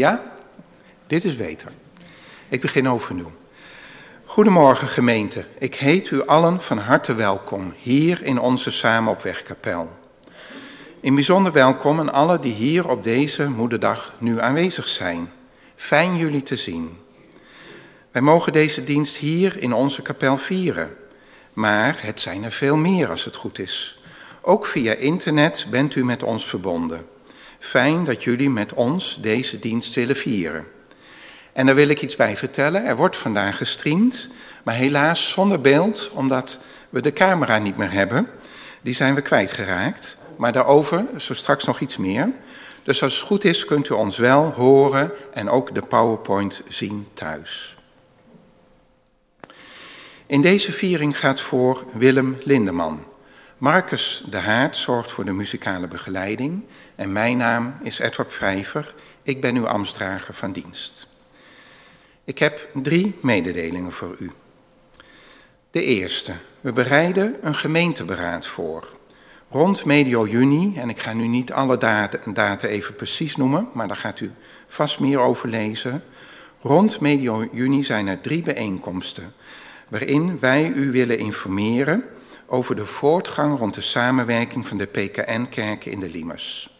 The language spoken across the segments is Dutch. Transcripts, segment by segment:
Ja, dit is beter. Ik begin overnieuw. Goedemorgen gemeente. Ik heet u allen van harte welkom hier in onze Samen op. In bijzonder welkom aan allen die hier op deze moederdag nu aanwezig zijn. Fijn jullie te zien. Wij mogen deze dienst hier in onze kapel vieren. Maar het zijn er veel meer als het goed is. Ook via internet bent u met ons verbonden. Fijn dat jullie met ons deze dienst willen vieren. En daar wil ik iets bij vertellen. Er wordt vandaag gestreamd, maar helaas zonder beeld, omdat we de camera niet meer hebben. Die zijn we kwijtgeraakt. Maar daarover zo straks nog iets meer. Dus als het goed is, kunt u ons wel horen en ook de PowerPoint zien thuis. In deze viering gaat voor Willem Lindeman. Marcus de Haart zorgt voor de muzikale begeleiding en mijn naam is Edward Vijver. Ik ben uw ambtsdrager van dienst. Ik heb drie mededelingen voor u. De eerste. We bereiden een gemeenteberaad voor. Rond medio juni, en ik ga nu niet alle data even precies noemen, maar daar gaat u vast meer over lezen. Rond medio juni zijn er drie bijeenkomsten waarin wij u willen informeren over de voortgang rond de samenwerking van de PKN-kerken in de Limers.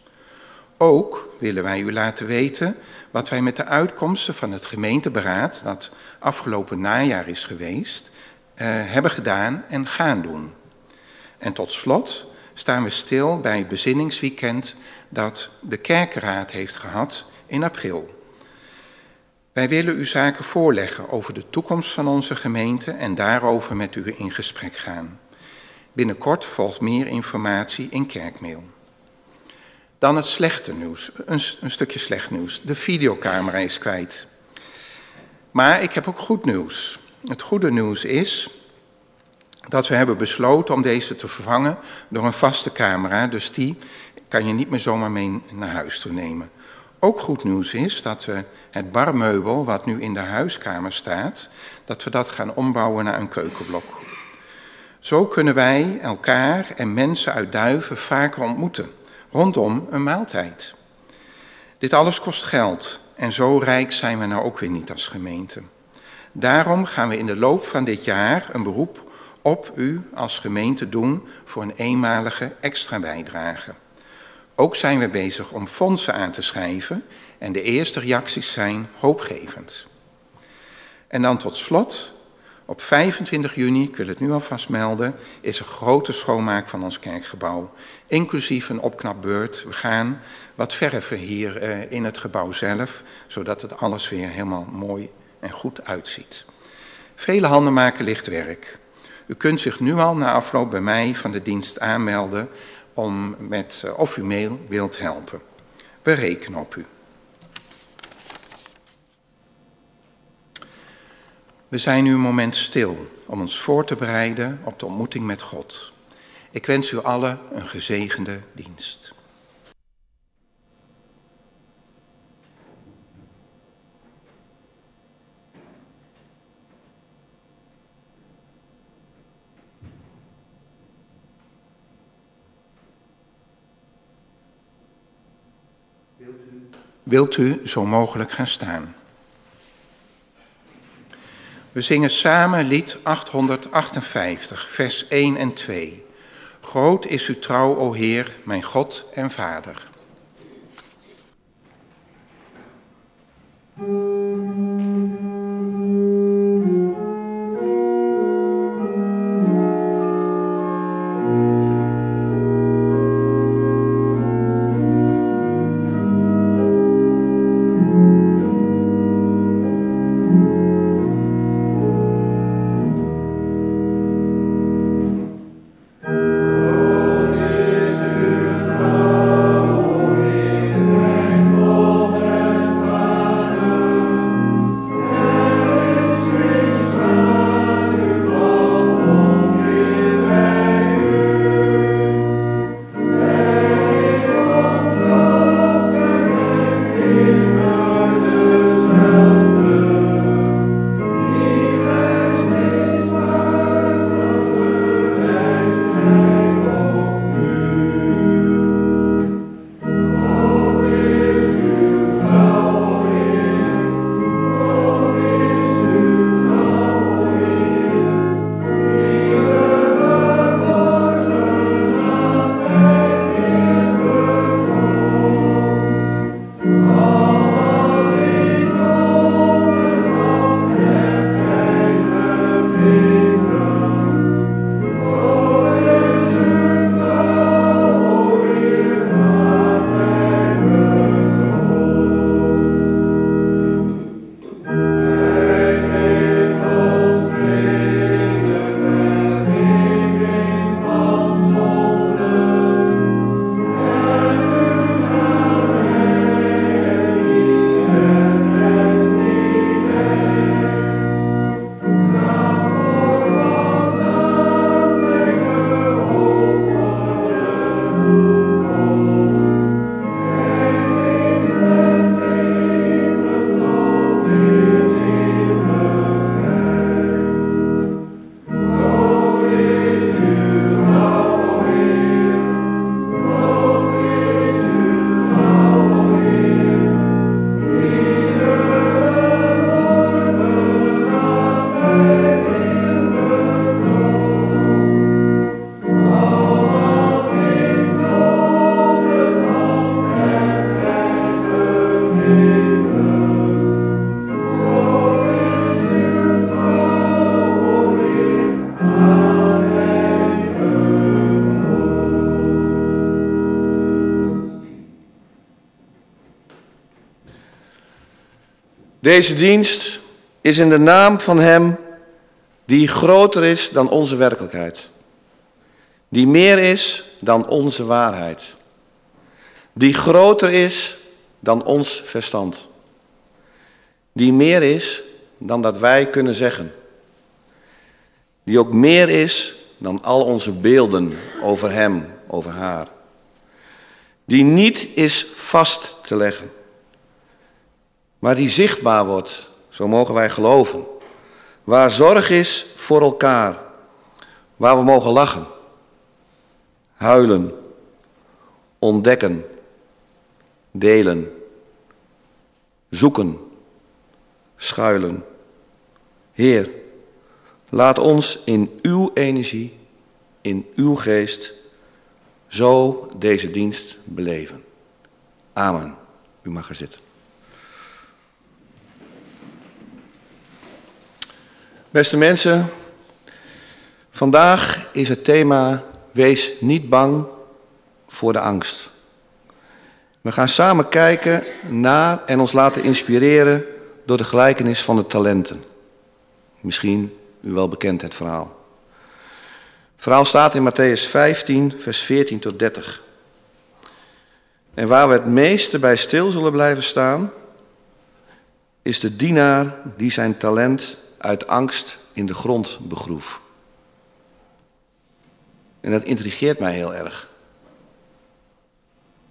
Ook willen wij u laten weten wat wij met de uitkomsten van het gemeenteberaad, dat afgelopen najaar is geweest, eh, hebben gedaan en gaan doen. En tot slot staan we stil bij het bezinningsweekend dat de kerkenraad heeft gehad in april. Wij willen u zaken voorleggen over de toekomst van onze gemeente en daarover met u in gesprek gaan. Binnenkort volgt meer informatie in kerkmail. Dan het slechte nieuws, een, een, stukje slecht nieuws. De videocamera is kwijt. Maar ik heb ook goed nieuws. Het goede nieuws is dat we hebben besloten om deze te vervangen door een vaste camera. Dus die kan je niet meer zomaar mee naar huis toe nemen. Ook goed nieuws is dat we het barmeubel, wat nu in de huiskamer staat, dat we dat gaan ombouwen naar een keukenblok. Zo kunnen wij elkaar en mensen uit Duiven vaker ontmoeten, rondom een maaltijd. Dit alles kost geld en zo rijk zijn we nou ook weer niet als gemeente. Daarom gaan we in de loop van dit jaar een beroep op u als gemeente doen voor een eenmalige extra bijdrage. Ook zijn we bezig om fondsen aan te schrijven en de eerste reacties zijn hoopgevend. En dan tot slot, op 25 juni, ik wil het nu alvast melden, is een grote schoonmaak van ons kerkgebouw, inclusief een opknapbeurt. We gaan wat verven hier eh, in het gebouw zelf, zodat het alles weer helemaal mooi en goed uitziet. Vele handen maken licht werk. U kunt zich nu al na afloop bij mij van de dienst aanmelden om met, eh, of u mail wilt helpen. We rekenen op u. We zijn nu een moment stil om ons voor te bereiden op de ontmoeting met God. Ik wens u allen een gezegende dienst. Wilt u zo mogelijk gaan staan? We zingen samen lied 858, vers 1 en 2. Groot is uw trouw, o Heer, mijn God en Vader. Deze dienst is in de naam van Hem die groter is dan onze werkelijkheid. Die meer is dan onze waarheid. Die groter is dan ons verstand. Die meer is dan dat wij kunnen zeggen. Die ook meer is dan al onze beelden over Hem, over haar. Die niet is vast te leggen, maar die zichtbaar wordt, zo mogen wij geloven. Waar zorg is voor elkaar, waar we mogen lachen, huilen, ontdekken, delen, zoeken, schuilen. Heer, laat ons in uw energie, in uw geest, zo deze dienst beleven. Amen. U mag er zitten. Beste mensen, vandaag is het thema Wees niet bang voor de angst. We gaan samen kijken naar en ons laten inspireren door de gelijkenis van de talenten. Misschien u wel bekend het verhaal. Het verhaal staat in Matthäus 15, vers 14 tot 30. En waar we het meeste bij stil zullen blijven staan, is de dienaar die zijn talent uit angst in de grond begroef. En dat intrigeert mij heel erg.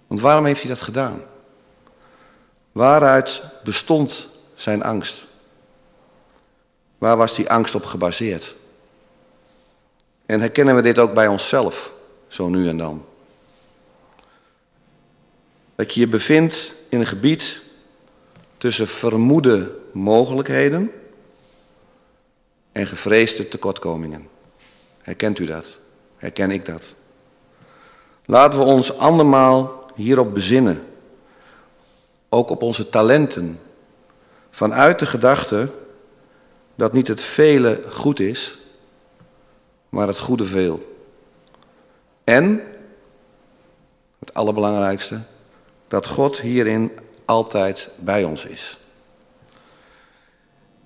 Want waarom heeft hij dat gedaan? Waaruit bestond zijn angst? Waar was die angst op gebaseerd? En herkennen we dit ook bij onszelf, zo nu en dan? Dat je je bevindt in een gebied tussen vermoede mogelijkheden en gevreesde tekortkomingen. Herkent u dat? Herken ik dat? Laten we ons andermaal hierop bezinnen. Ook op onze talenten. Vanuit de gedachte dat niet het vele goed is, maar het goede veel. En, het allerbelangrijkste, dat God hierin altijd bij ons is.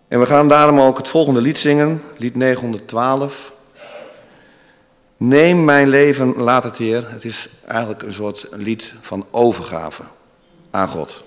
En we gaan daarom ook het volgende lied zingen, lied 912. Neem mijn leven, laat het Heer. Het is eigenlijk een soort lied van overgave aan God.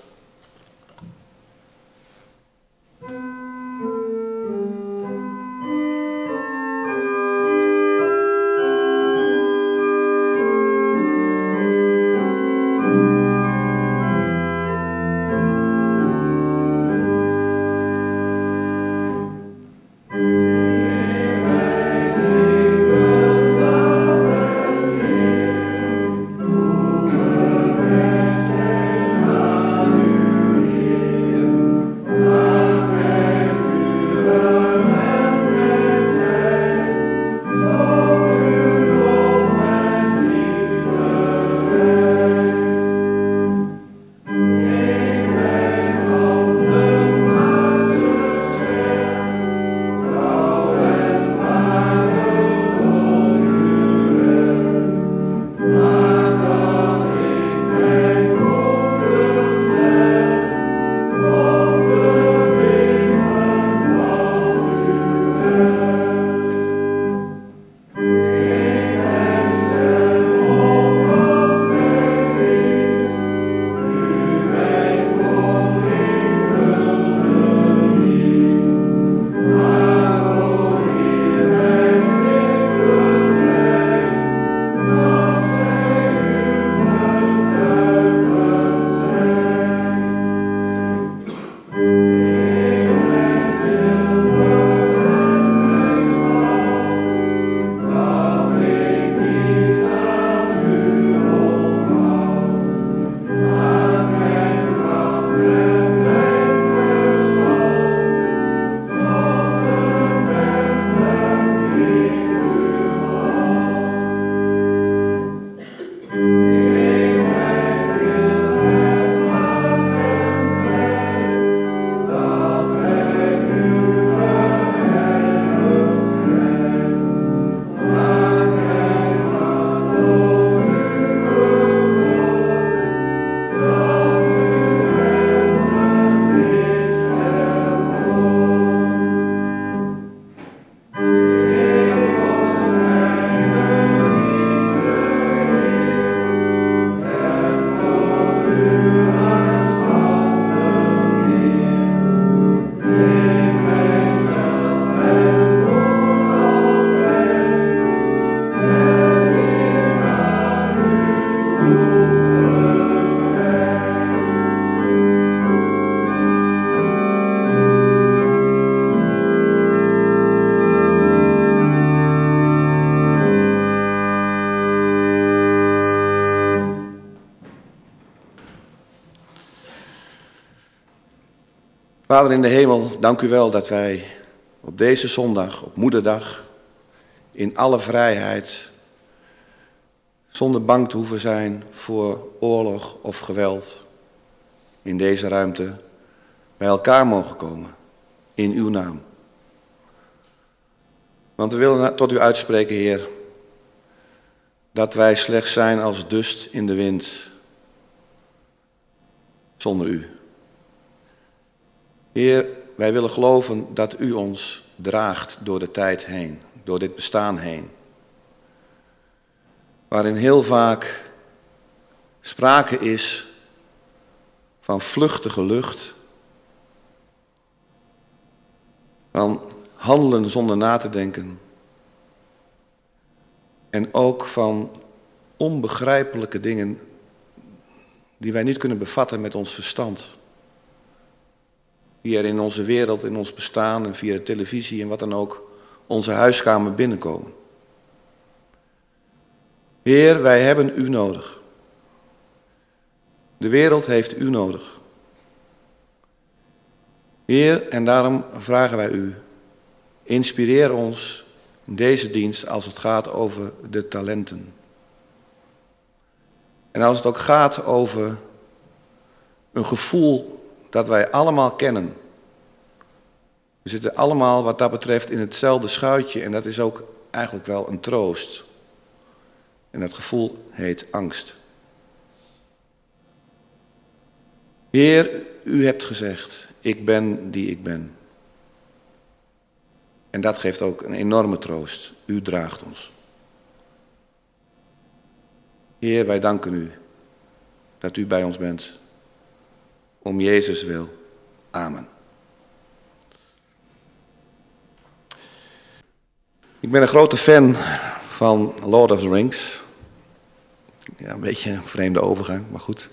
Vader in de hemel, dank u wel dat wij op deze zondag, op Moederdag, in alle vrijheid, zonder bang te hoeven zijn voor oorlog of geweld, in deze ruimte bij elkaar mogen komen, in uw naam. Want we willen tot u uitspreken, Heer, dat wij slechts zijn als dust in de wind, zonder u. Heer, wij willen geloven dat u ons draagt door de tijd heen, door dit bestaan heen. Waarin heel vaak sprake is van vluchtige lucht, van handelen zonder na te denken en ook van onbegrijpelijke dingen die wij niet kunnen bevatten met ons verstand die er in onze wereld, in ons bestaan en via de televisie en wat dan ook onze huiskamer binnenkomen. Heer, wij hebben u nodig. De wereld heeft u nodig. Heer, en daarom vragen wij u, inspireer ons in deze dienst als het gaat over de talenten. En als het ook gaat over een gevoel dat wij allemaal kennen. We zitten allemaal wat dat betreft in hetzelfde schuitje en dat is ook eigenlijk wel een troost. En dat gevoel heet angst. Heer, u hebt gezegd, ik ben die ik ben. En dat geeft ook een enorme troost. U draagt ons. Heer, wij danken u dat u bij ons bent om Jezus wil. Amen. Ik ben een grote fan van Lord of the Rings. Ja, een beetje een vreemde overgang, maar goed.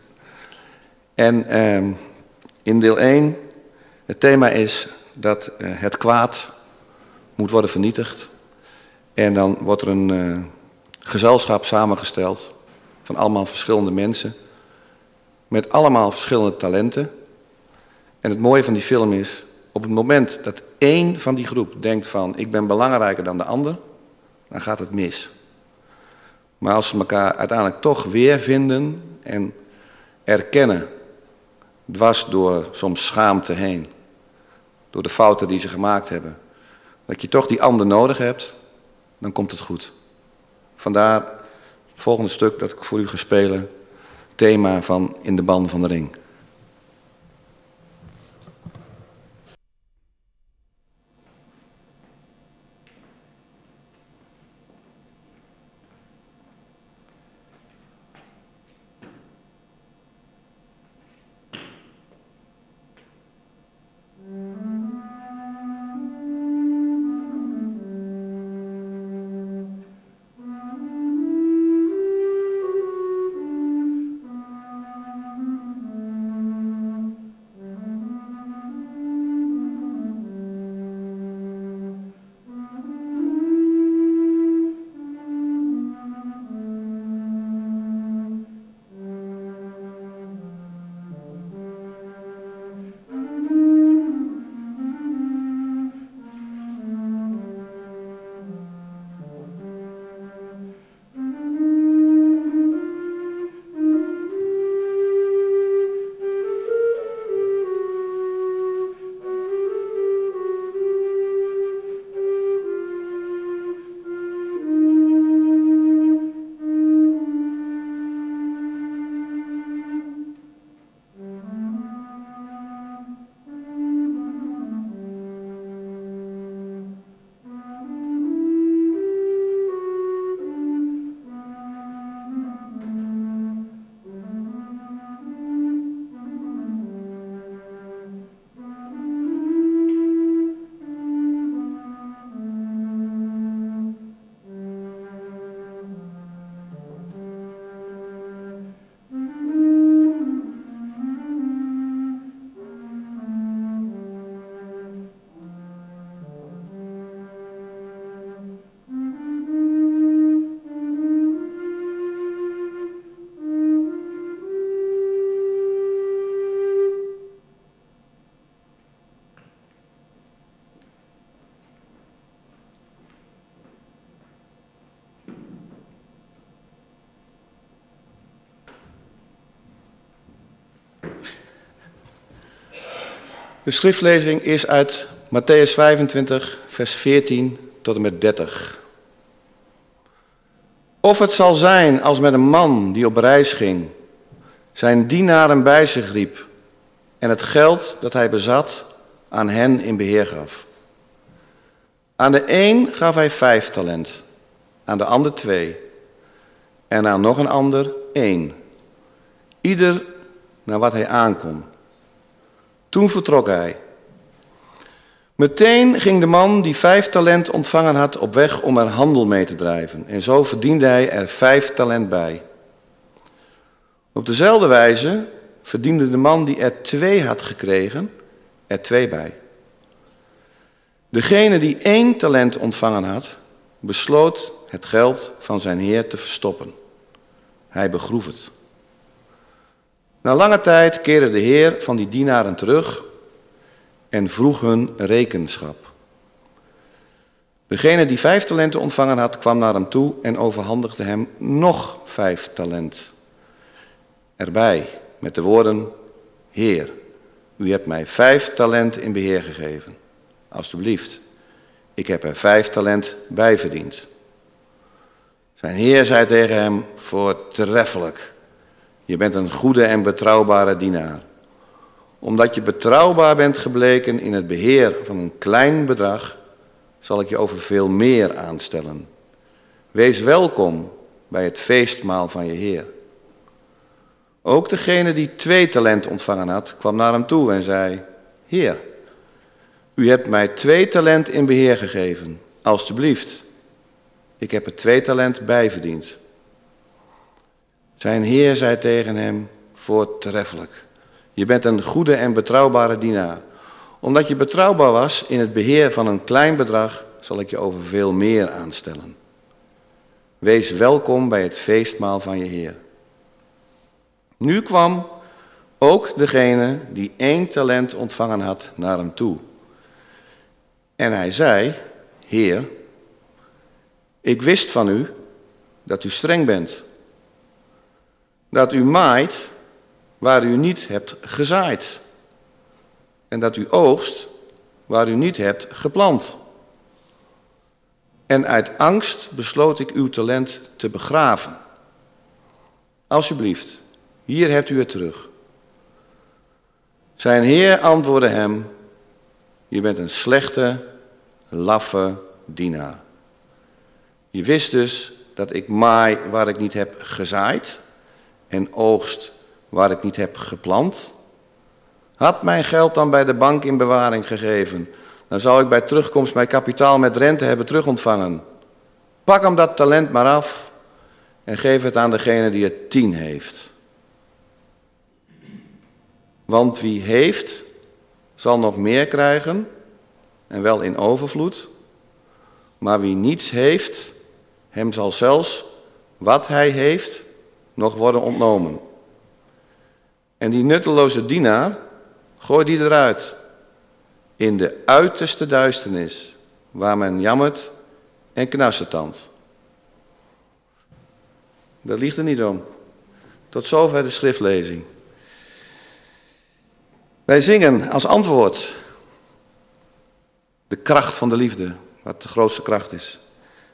En eh, in deel 1, het thema is dat eh, het kwaad moet worden vernietigd. En dan wordt er een uh, gezelschap samengesteld van allemaal verschillende mensen met allemaal verschillende talenten. En het mooie van die film is, op het moment dat één van die groep denkt van ik ben belangrijker dan de ander, dan gaat het mis. Maar als ze elkaar uiteindelijk toch weer vinden en erkennen, dwars door soms schaamte heen, door de fouten die ze gemaakt hebben, dat je toch die ander nodig hebt, dan komt het goed. Vandaar het volgende stuk dat ik voor u ga spelen thema van In de Band van de Ring. De schriftlezing is uit Matthäus 25, vers 14 tot en met 30. Of het zal zijn als met een man die op reis ging, zijn dienaren bij zich riep en het geld dat hij bezat aan hen in beheer gaf. Aan de een gaf hij vijf talent, aan de ander twee en aan nog een ander één. Ieder naar wat hij aankon. Toen vertrok hij. Meteen ging de man die vijf talent ontvangen had op weg om er handel mee te drijven. En zo verdiende hij er vijf talent bij. Op dezelfde wijze verdiende de man die er twee had gekregen er twee bij. Degene die één talent ontvangen had, besloot het geld van zijn heer te verstoppen. Hij begroef het. Na lange tijd keerde de heer van die dienaren terug en vroeg hun rekenschap. Degene die vijf talenten ontvangen had, kwam naar hem toe en overhandigde hem nog vijf talent. Erbij met de woorden, Heer, u hebt mij vijf talent in beheer gegeven. Alsjeblieft, ik heb er vijf talent bij verdiend. Zijn heer zei tegen hem, voortreffelijk, je bent een goede en betrouwbare dienaar. Omdat je betrouwbaar bent gebleken in het beheer van een klein bedrag, zal ik je over veel meer aanstellen. Wees welkom bij het feestmaal van je Heer. Ook degene die twee talent ontvangen had, kwam naar hem toe en zei: Heer, u hebt mij twee talent in beheer gegeven. Alsjeblieft, ik heb er twee talent bijverdiend. Zijn heer zei tegen hem, voortreffelijk. Je bent een goede en betrouwbare dienaar. Omdat je betrouwbaar was in het beheer van een klein bedrag, zal ik je over veel meer aanstellen. Wees welkom bij het feestmaal van je Heer. Nu kwam ook degene die één talent ontvangen had naar hem toe. En hij zei, Heer, ik wist van u dat u streng bent. Dat u maait waar u niet hebt gezaaid. En dat u oogst waar u niet hebt geplant. En uit angst besloot ik uw talent te begraven. Alsjeblieft, hier hebt u het terug. Zijn heer antwoordde hem, je bent een slechte, laffe dienaar. Je wist dus dat ik maai waar ik niet heb gezaaid en oogst waar ik niet heb geplant. Had mijn geld dan bij de bank in bewaring gegeven, dan zou ik bij terugkomst mijn kapitaal met rente hebben terugontvangen. Pak hem dat talent maar af en geef het aan degene die het tien heeft. Want wie heeft, zal nog meer krijgen, en wel in overvloed. Maar wie niets heeft, hem zal zelfs wat hij heeft nog worden ontnomen. En die nutteloze dienaar, gooi die eruit. In de uiterste duisternis, waar men jammert en knarsetand. Dat ligt er niet om. Tot zover de schriftlezing. Wij zingen als antwoord de kracht van de liefde, wat de grootste kracht is.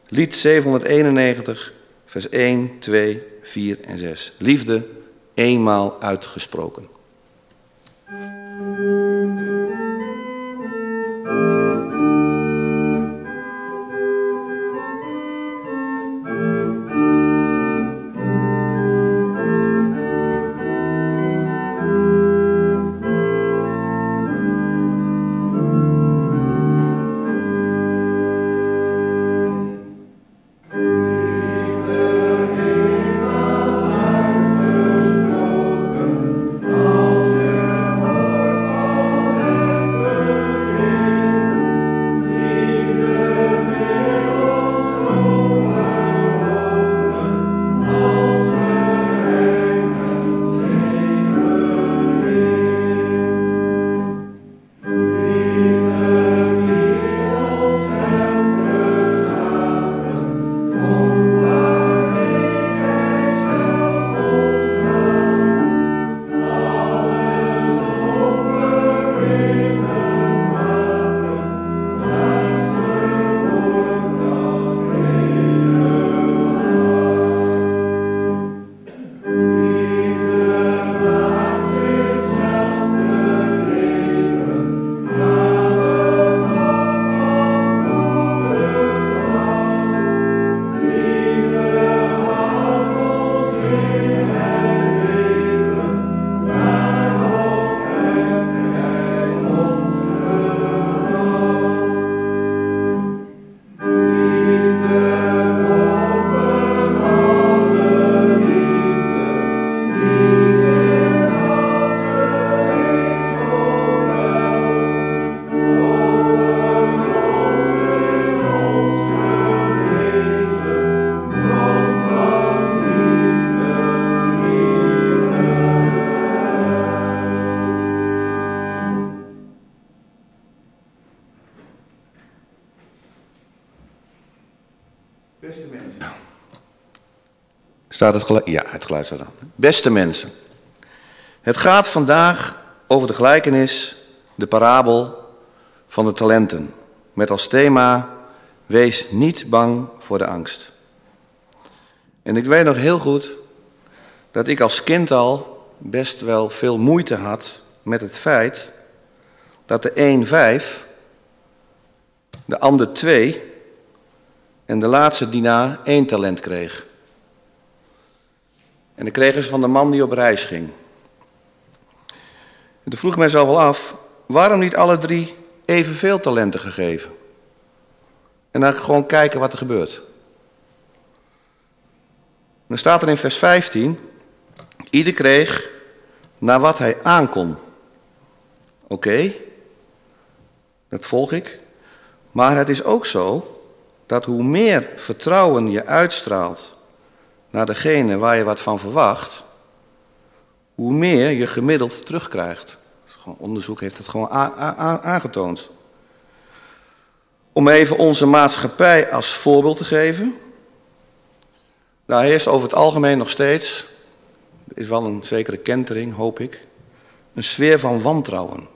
Lied 791, vers 1, 2, 4 en 6. Liefde eenmaal uitgesproken. Het? Ja, het geluid staat aan. Beste mensen, het gaat vandaag over de gelijkenis, de parabel van de talenten. Met als thema, wees niet bang voor de angst. En ik weet nog heel goed dat ik als kind al best wel veel moeite had met het feit dat de een vijf, de ander twee en de laatste dienaar één talent kreeg. En dan kregen ze van de man die op reis ging. En toen vroeg ik mijzelf wel af, waarom niet alle drie evenveel talenten gegeven? En dan gewoon kijken wat er gebeurt. Dan staat er in vers 15, ieder kreeg naar wat hij aankon. Oké, dat volg ik. Maar het is ook zo dat hoe meer vertrouwen je uitstraalt naar degene waar je wat van verwacht, hoe meer je gemiddeld terugkrijgt. Onderzoek heeft het gewoon aangetoond. Om even onze maatschappij als voorbeeld te geven. Daar heerst over het algemeen nog steeds, is wel een zekere kentering, hoop ik, een sfeer van wantrouwen.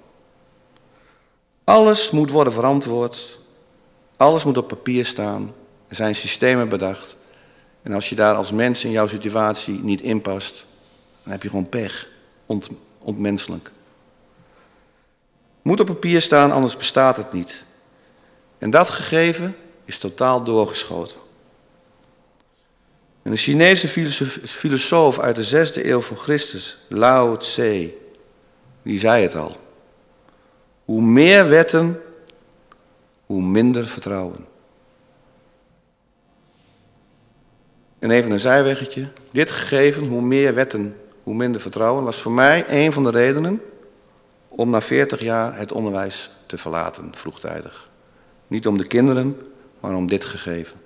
Alles moet worden verantwoord, alles moet op papier staan, er zijn systemen bedacht. En als je daar als mens in jouw situatie niet inpast, dan heb je gewoon pech, ont, ontmenselijk. Moet op papier staan, anders bestaat het niet. En dat gegeven is totaal doorgeschoten. En de Chinese filosoof uit de zesde eeuw voor Christus, Lao Tse, die zei het al. Hoe meer wetten, hoe minder vertrouwen. En even een zijweggetje. Dit gegeven, hoe meer wetten, hoe minder vertrouwen, was voor mij een van de redenen om na 40 jaar het onderwijs te verlaten, vroegtijdig. Niet om de kinderen, maar om dit gegeven.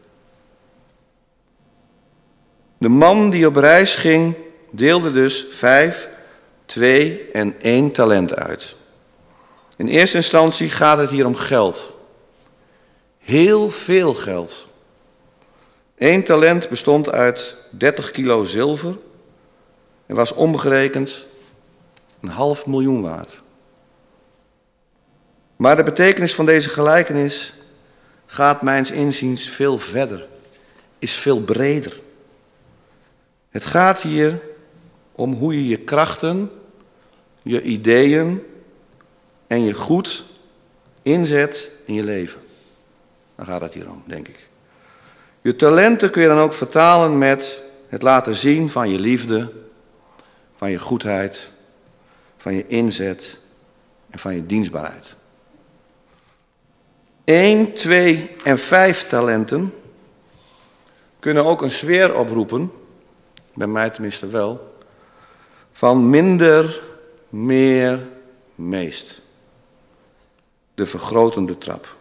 De man die op reis ging, deelde dus vijf, twee en één talent uit. In eerste instantie gaat het hier om geld. Heel veel geld. Eén talent bestond uit 30 kilo zilver en was omgerekend een half miljoen waard. Maar de betekenis van deze gelijkenis gaat mijns inziens veel verder, is veel breder. Het gaat hier om hoe je je krachten, je ideeën en je goed inzet in je leven. Daar gaat het hier om, denk ik. Je talenten kun je dan ook vertalen met het laten zien van je liefde, van je goedheid, van je inzet en van je dienstbaarheid. 1, 2 en 5 talenten kunnen ook een sfeer oproepen, bij mij tenminste wel, van minder, meer, meest. De vergrotende trap.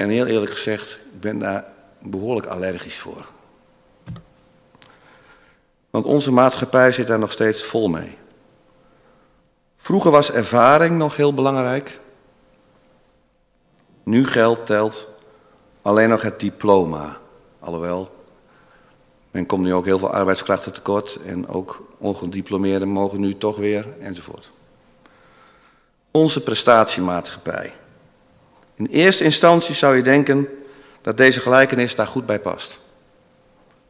En heel eerlijk gezegd, ik ben daar behoorlijk allergisch voor. Want onze maatschappij zit daar nog steeds vol mee. Vroeger was ervaring nog heel belangrijk. Nu geldt telt alleen nog het diploma. Alhoewel, men komt nu ook heel veel arbeidskrachten tekort en ook ongediplomeerden mogen nu toch weer enzovoort. Onze prestatiemaatschappij. In eerste instantie zou je denken dat deze gelijkenis daar goed bij past.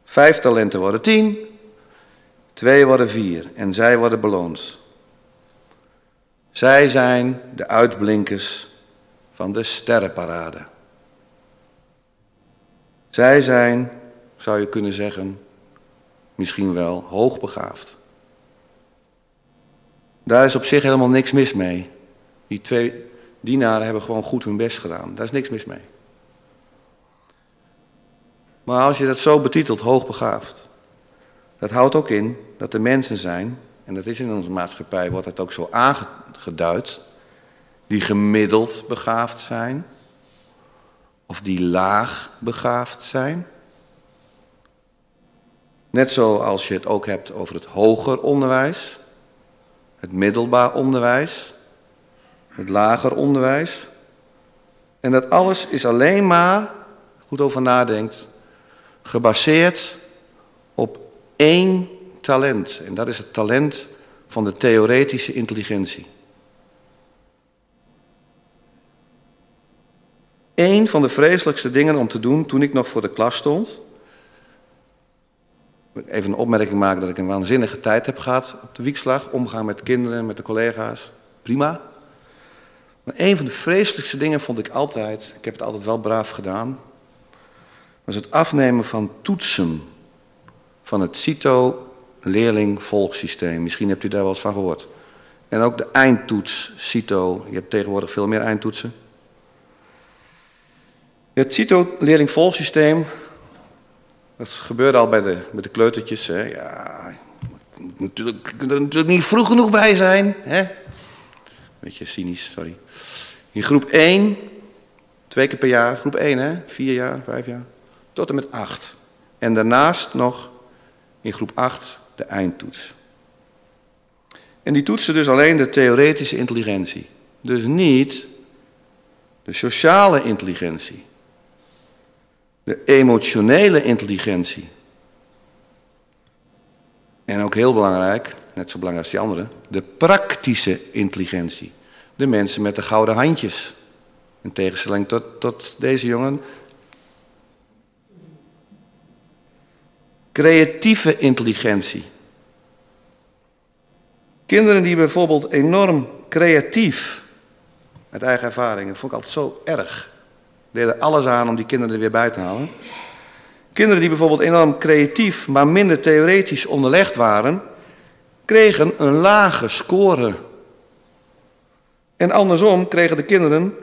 Vijf talenten worden tien, twee worden vier en zij worden beloond. Zij zijn de uitblinkers van de sterrenparade. Zij zijn, zou je kunnen zeggen, misschien wel hoogbegaafd. Daar is op zich helemaal niks mis mee. Die twee dienaren hebben gewoon goed hun best gedaan. Daar is niks mis mee. Maar als je dat zo betitelt, hoogbegaafd, dat houdt ook in dat er mensen zijn, en dat is in onze maatschappij, wordt het ook zo aangeduid, die gemiddeld begaafd zijn, of die laag begaafd zijn. Net zoals je het ook hebt over het hoger onderwijs, het middelbaar onderwijs, het lager onderwijs. En dat alles is alleen maar, goed over nadenkt, gebaseerd op één talent. En dat is het talent van de theoretische intelligentie. Eén van de vreselijkste dingen om te doen toen ik nog voor de klas stond. Even een opmerking maken dat ik een waanzinnige tijd heb gehad op de wiekslag. Omgaan met kinderen, met de collega's. Prima. Maar een van de vreselijkste dingen vond ik altijd, ik heb het altijd wel braaf gedaan, was het afnemen van toetsen van het CITO-leerling-volgsysteem. Misschien hebt u daar wel eens van gehoord. En ook de eindtoets, CITO. Je hebt tegenwoordig veel meer eindtoetsen. Het CITO-leerling-volgsysteem, dat gebeurde al bij de, de kleutertjes. Hè. Ja, moet natuurlijk, er natuurlijk niet vroeg genoeg bij zijn. Hè. Beetje cynisch, sorry. In groep 1, twee keer per jaar, groep 1 hè, vier jaar, vijf jaar, tot en met 8. En daarnaast nog in groep 8 de eindtoets. En die toetsen dus alleen de theoretische intelligentie. Dus niet de sociale intelligentie. De emotionele intelligentie. En ook heel belangrijk, net zo belangrijk als die andere, de praktische intelligentie. De mensen met de gouden handjes. In tegenstelling tot, tot deze jongen. Creatieve intelligentie. Kinderen die bijvoorbeeld enorm creatief, uit eigen ervaring, dat vond ik altijd zo erg, deden alles aan om die kinderen er weer bij te halen. Kinderen die bijvoorbeeld enorm creatief, maar minder theoretisch onderlegd waren, kregen een lage score. En andersom kregen de kinderen,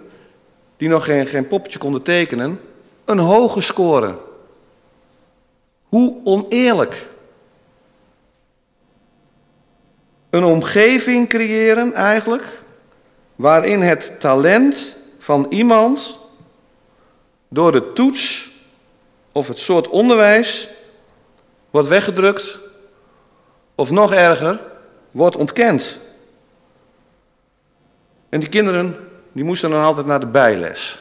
die nog geen, geen poppetje konden tekenen, een hoge score. Hoe oneerlijk. Een omgeving creëren eigenlijk, waarin het talent van iemand door de toets of het soort onderwijs wordt weggedrukt of nog erger, wordt ontkend. En die kinderen die moesten dan altijd naar de bijles.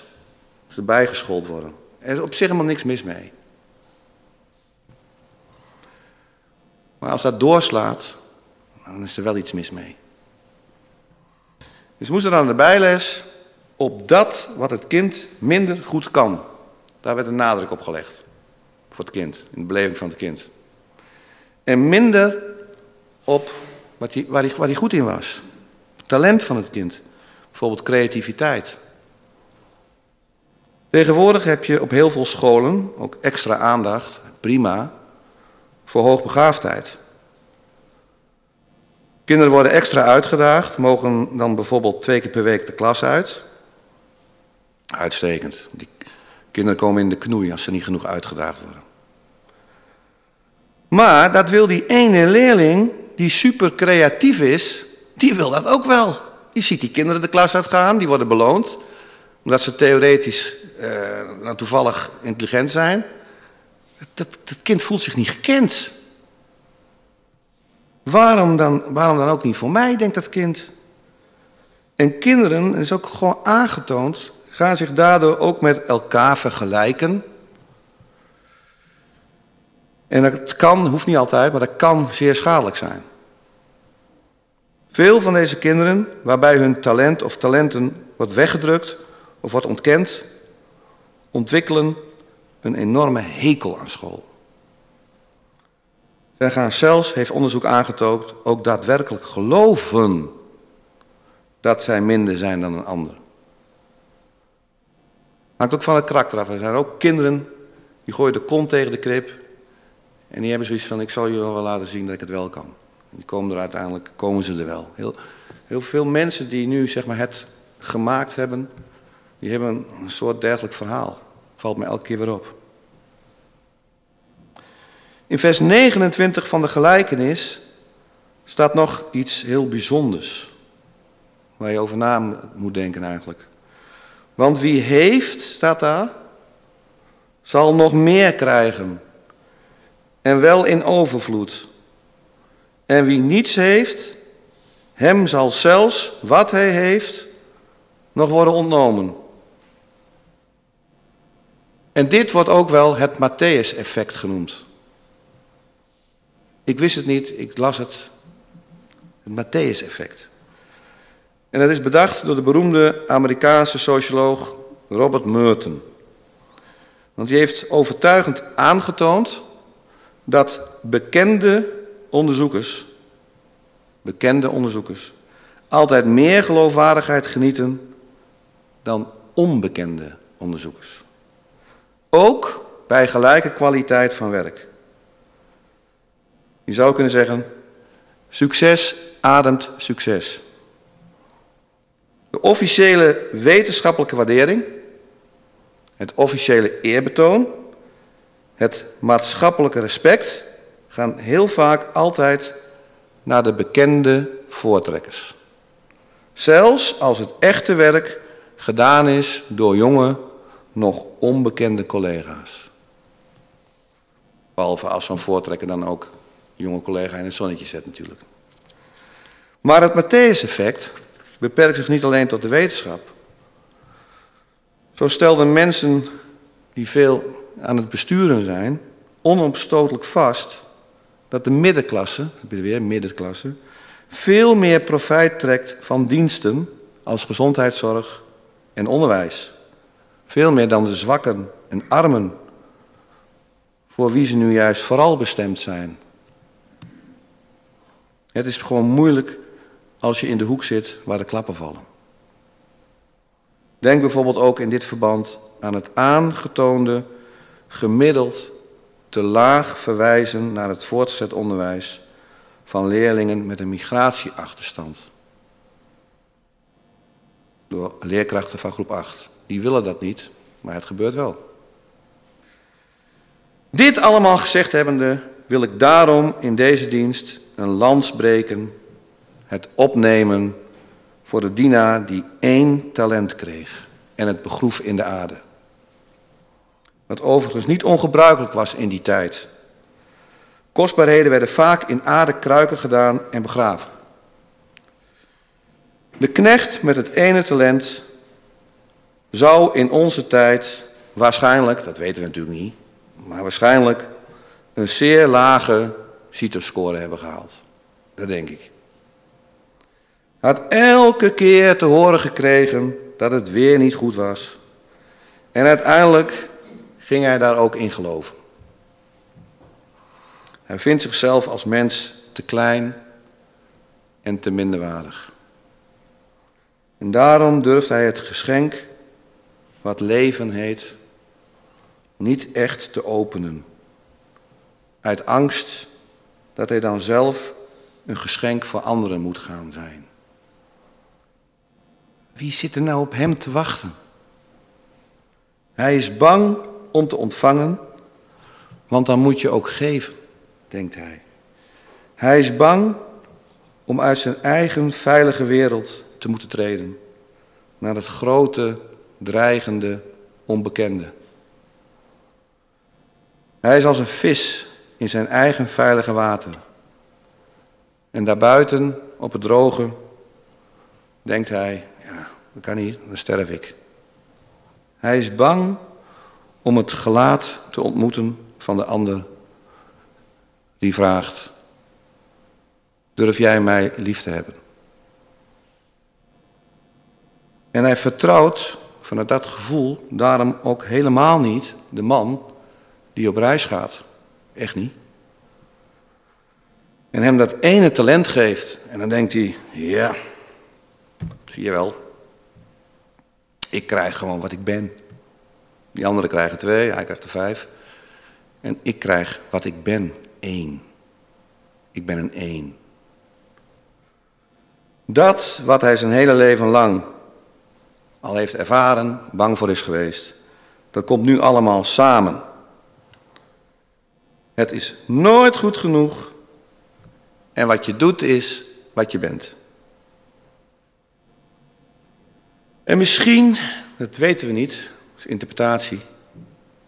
Ze bijgeschoold worden. Er is op zich helemaal niks mis mee. Maar als dat doorslaat, dan is er wel iets mis mee. Dus moesten dan naar de bijles op dat wat het kind minder goed kan. Daar werd een nadruk op gelegd. Voor het kind, in de beleving van het kind. En minder op wat hij, waar, hij, waar hij goed in was. talent van het kind. Bijvoorbeeld creativiteit. Tegenwoordig heb je op heel veel scholen ook extra aandacht, prima, voor hoogbegaafdheid. Kinderen worden extra uitgedaagd, mogen dan bijvoorbeeld twee keer per week de klas uit. Uitstekend. Die kinderen komen in de knoei als ze niet genoeg uitgedaagd worden. Maar dat wil die ene leerling die super creatief is, die wil dat ook wel. Die ziet die kinderen de klas uitgaan, die worden beloond. Omdat ze theoretisch uh, nou, toevallig intelligent zijn. Dat, dat kind voelt zich niet gekend. Waarom dan, waarom dan ook niet voor mij, denkt dat kind. En kinderen, dat is ook gewoon aangetoond, gaan zich daardoor ook met elkaar vergelijken. En dat kan, hoeft niet altijd, maar dat kan zeer schadelijk zijn. Veel van deze kinderen, waarbij hun talent of talenten wordt weggedrukt of wordt ontkend, ontwikkelen een enorme hekel aan school. Zij gaan zelfs, heeft onderzoek aangetoond, ook daadwerkelijk geloven dat zij minder zijn dan een ander. Hangt ook van het karakter af. Er zijn ook kinderen die gooien de kont tegen de krip. En die hebben zoiets van, ik zal jullie wel laten zien dat ik het wel kan. En die komen er uiteindelijk, komen ze er wel. Heel, heel veel mensen die nu zeg maar, het gemaakt hebben, die hebben een soort dergelijk verhaal. Valt me elke keer weer op. In vers 29 van de gelijkenis staat nog iets heel bijzonders. Waar je over na moet denken eigenlijk. Want wie heeft, staat daar, zal nog meer krijgen. En wel in overvloed. En wie niets heeft, hem zal zelfs wat hij heeft nog worden ontnomen. En dit wordt ook wel het Matthäus-effect genoemd. Ik wist het niet, ik las het. Het Matthäus-effect. En dat is bedacht door de beroemde Amerikaanse socioloog Robert Merton. Want die heeft overtuigend aangetoond dat bekende onderzoekers, bekende onderzoekers, altijd meer geloofwaardigheid genieten dan onbekende onderzoekers. Ook bij gelijke kwaliteit van werk. Je zou kunnen zeggen, succes ademt succes. De officiële wetenschappelijke waardering, het officiële eerbetoon, het maatschappelijke respect gaan heel vaak altijd naar de bekende voortrekkers. Zelfs als het echte werk gedaan is door jonge, nog onbekende collega's. Behalve als zo'n voortrekker dan ook jonge collega in het zonnetje zet natuurlijk. Maar het Matthäus-effect beperkt zich niet alleen tot de wetenschap. Zo stelden mensen die veel aan het besturen zijn, onomstotelijk vast dat de middenklasse, weer middenklasse, veel meer profijt trekt van diensten als gezondheidszorg en onderwijs. Veel meer dan de zwakken en armen, voor wie ze nu juist vooral bestemd zijn. Het is gewoon moeilijk als je in de hoek zit waar de klappen vallen. Denk bijvoorbeeld ook in dit verband aan het aangetoonde gemiddeld te laag verwijzen naar het voortgezet onderwijs van leerlingen met een migratieachterstand. Door leerkrachten van groep 8. Die willen dat niet, maar het gebeurt wel. Dit allemaal gezegd hebbende wil ik daarom in deze dienst een lans breken, het opnemen voor de dienaar die één talent kreeg en het begroef in de aarde. Wat overigens niet ongebruikelijk was in die tijd. Kostbaarheden werden vaak in aardekruiken gedaan en begraven. De knecht met het ene talent zou in onze tijd waarschijnlijk, dat weten we natuurlijk niet, maar waarschijnlijk een zeer lage CITO-score hebben gehaald. Dat denk ik. Had elke keer te horen gekregen dat het weer niet goed was. En uiteindelijk ging hij daar ook in geloven. Hij vindt zichzelf als mens te klein en te minderwaardig. En daarom durft hij het geschenk, wat leven heet, niet echt te openen. Uit angst dat hij dan zelf een geschenk voor anderen moet gaan zijn. Wie zit er nou op hem te wachten? Hij is bang om te ontvangen, want dan moet je ook geven, denkt hij. Hij is bang om uit zijn eigen veilige wereld te moeten treden naar het grote, dreigende, onbekende. Hij is als een vis in zijn eigen veilige water. En daarbuiten, op het droge, denkt hij, ja, dat kan niet, dan sterf ik. Hij is bang om het gelaat te ontmoeten van de ander die vraagt, durf jij mij lief te hebben? En hij vertrouwt vanuit dat gevoel daarom ook helemaal niet de man die op reis gaat. Echt niet. En hem dat ene talent geeft. En dan denkt hij, ja, zie je wel. Ik krijg gewoon wat ik ben. Die anderen krijgen twee, hij krijgt er vijf. En ik krijg wat ik ben, één. Ik ben een één. Dat wat hij zijn hele leven lang al heeft ervaren, bang voor is geweest, dat komt nu allemaal samen. Het is nooit goed genoeg en wat je doet is wat je bent. En misschien, dat weten we niet, interpretatie.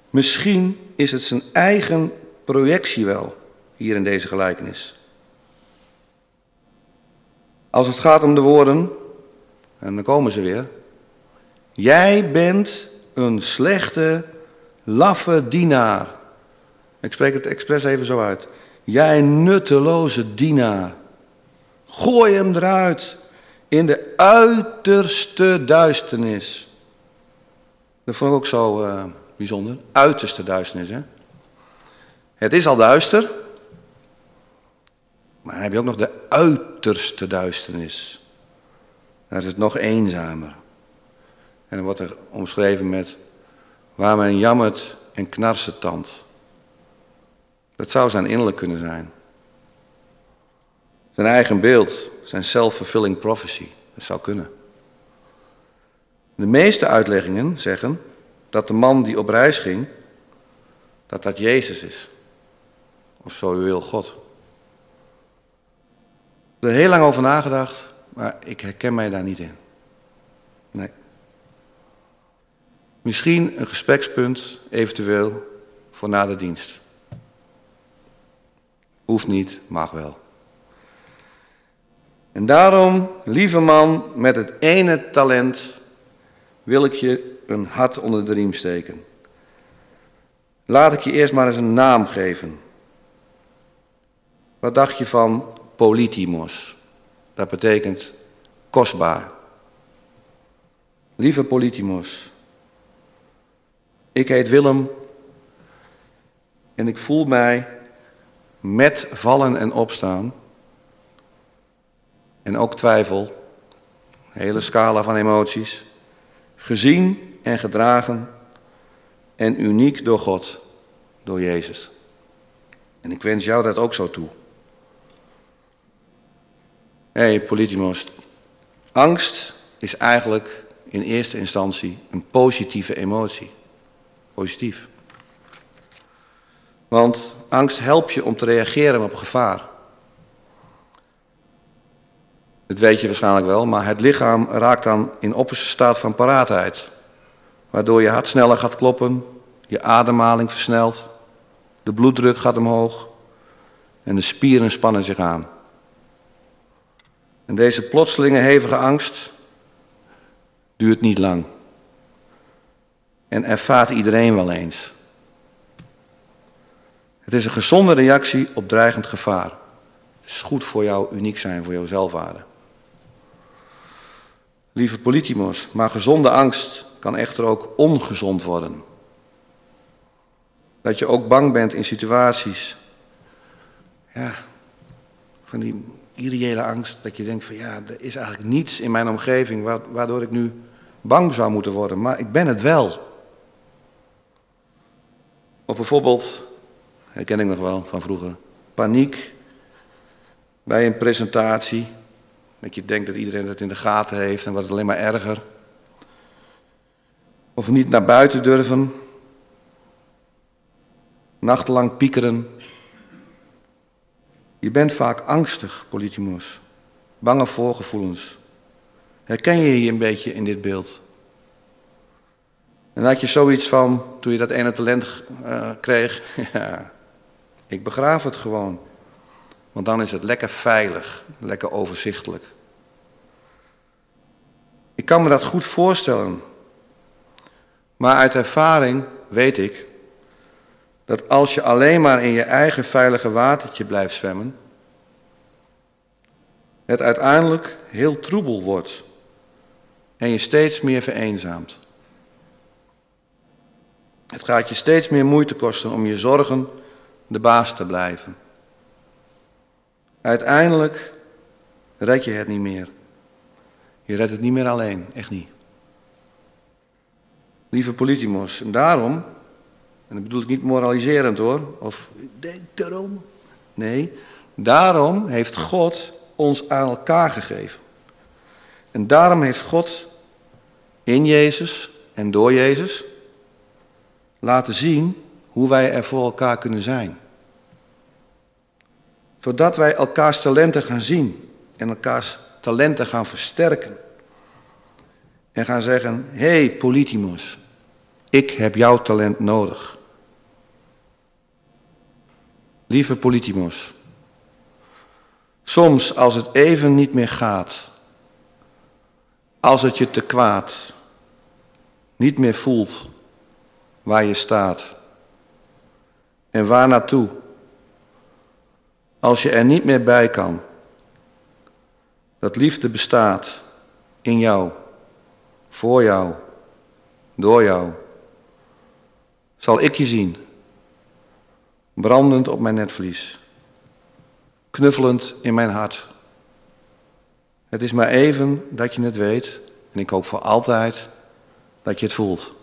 Misschien is het zijn eigen projectie wel hier in deze gelijkenis. Als het gaat om de woorden, en dan komen ze weer. Jij bent een slechte, laffe dienaar. Ik spreek het expres even zo uit. Jij nutteloze dienaar. Gooi hem eruit in de uiterste duisternis. Dat vond ik ook zo uh, bijzonder. Uiterste duisternis, hè? Het is al duister. Maar dan heb je ook nog de uiterste duisternis. Daar is het nog eenzamer. En dan wordt er omschreven met waar men jammert en knarset tand. Dat zou zijn innerlijk kunnen zijn. Zijn eigen beeld, zijn self-fulfilling prophecy. Dat zou kunnen. De meeste uitleggingen zeggen dat de man die op reis ging, dat dat Jezus is. Of zo u wil, God. Ik heb er heel lang over nagedacht, maar ik herken mij daar niet in. Nee. Misschien een gesprekspunt, eventueel, voor na de dienst. Hoeft niet, mag wel. En daarom, lieve man, met het ene talent wil ik je een hart onder de riem steken. Laat ik je eerst maar eens een naam geven. Wat dacht je van politimos? Dat betekent kostbaar. Lieve politimos, ik heet Willem en ik voel mij met vallen en opstaan en ook twijfel, een hele scala van emoties, gezien en gedragen en uniek door God, door Jezus. En ik wens jou dat ook zo toe. Hé, hey, Politimos, angst is eigenlijk in eerste instantie een positieve emotie. Positief. Want angst helpt je om te reageren op gevaar. Dat weet je waarschijnlijk wel, maar het lichaam raakt dan in opperste staat van paraatheid. Waardoor je hart sneller gaat kloppen, je ademhaling versnelt, de bloeddruk gaat omhoog en de spieren spannen zich aan. En deze plotselinge hevige angst duurt niet lang. En ervaart iedereen wel eens. Het is een gezonde reactie op dreigend gevaar. Het is goed voor jou uniek zijn, voor jouw zelfwaarde. Lieve politimos, maar gezonde angst kan echter ook ongezond worden. Dat je ook bang bent in situaties, ja, van die irreële angst, dat je denkt van ja, er is eigenlijk niets in mijn omgeving waardoor ik nu bang zou moeten worden, maar ik ben het wel. Of bijvoorbeeld, herken ik nog wel van vroeger, paniek bij een presentatie dat je denkt dat iedereen het in de gaten heeft en wordt het alleen maar erger. Of niet naar buiten durven. Nachtelang piekeren. Je bent vaak angstig, Politimus. Bange voorgevoelens. Herken je je een beetje in dit beeld? En had je zoiets van, toen je dat ene talent uh, kreeg, ja, ik begraaf het gewoon. Want dan is het lekker veilig, lekker overzichtelijk. Ik kan me dat goed voorstellen. Maar uit ervaring weet ik dat als je alleen maar in je eigen veilige watertje blijft zwemmen, het uiteindelijk heel troebel wordt en je steeds meer vereenzaamt. Het gaat je steeds meer moeite kosten om je zorgen de baas te blijven. Uiteindelijk red je het niet meer. Je redt het niet meer alleen, echt niet. Lieve politimos, en daarom, en dat bedoel ik niet moraliserend hoor, of denk daarom. Nee, daarom heeft God ons aan elkaar gegeven. En daarom heeft God in Jezus en door Jezus laten zien hoe wij er voor elkaar kunnen zijn zodat wij elkaars talenten gaan zien en elkaars talenten gaan versterken. En gaan zeggen, hé hey, Politimos, ik heb jouw talent nodig. Lieve Politimos, soms als het even niet meer gaat, als het je te kwaad, niet meer voelt waar je staat en waar naartoe, als je er niet meer bij kan. Dat liefde bestaat in jou, voor jou, door jou. Zal ik je zien, brandend op mijn netvlies, knuffelend in mijn hart. Het is maar even dat je het weet en ik hoop voor altijd dat je het voelt.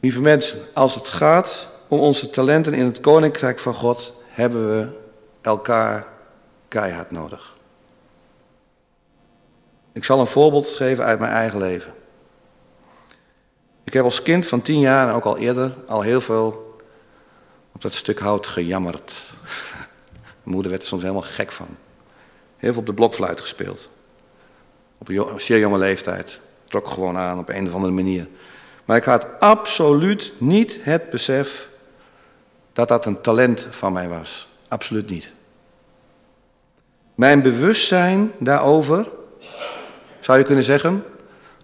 Lieve mensen, als het gaat om onze talenten in het koninkrijk van God, hebben we elkaar keihard nodig. Ik zal een voorbeeld geven uit mijn eigen leven. Ik heb als kind van tien jaar en ook al eerder al heel veel op dat stuk hout gejammerd. Mijn moeder werd er soms helemaal gek van. Heel veel op de blokfluit gespeeld. Op een zeer jonge leeftijd. Trok gewoon aan op een of andere manier. Maar ik had absoluut niet het besef dat dat een talent van mij was. Absoluut niet. Mijn bewustzijn daarover, zou je kunnen zeggen,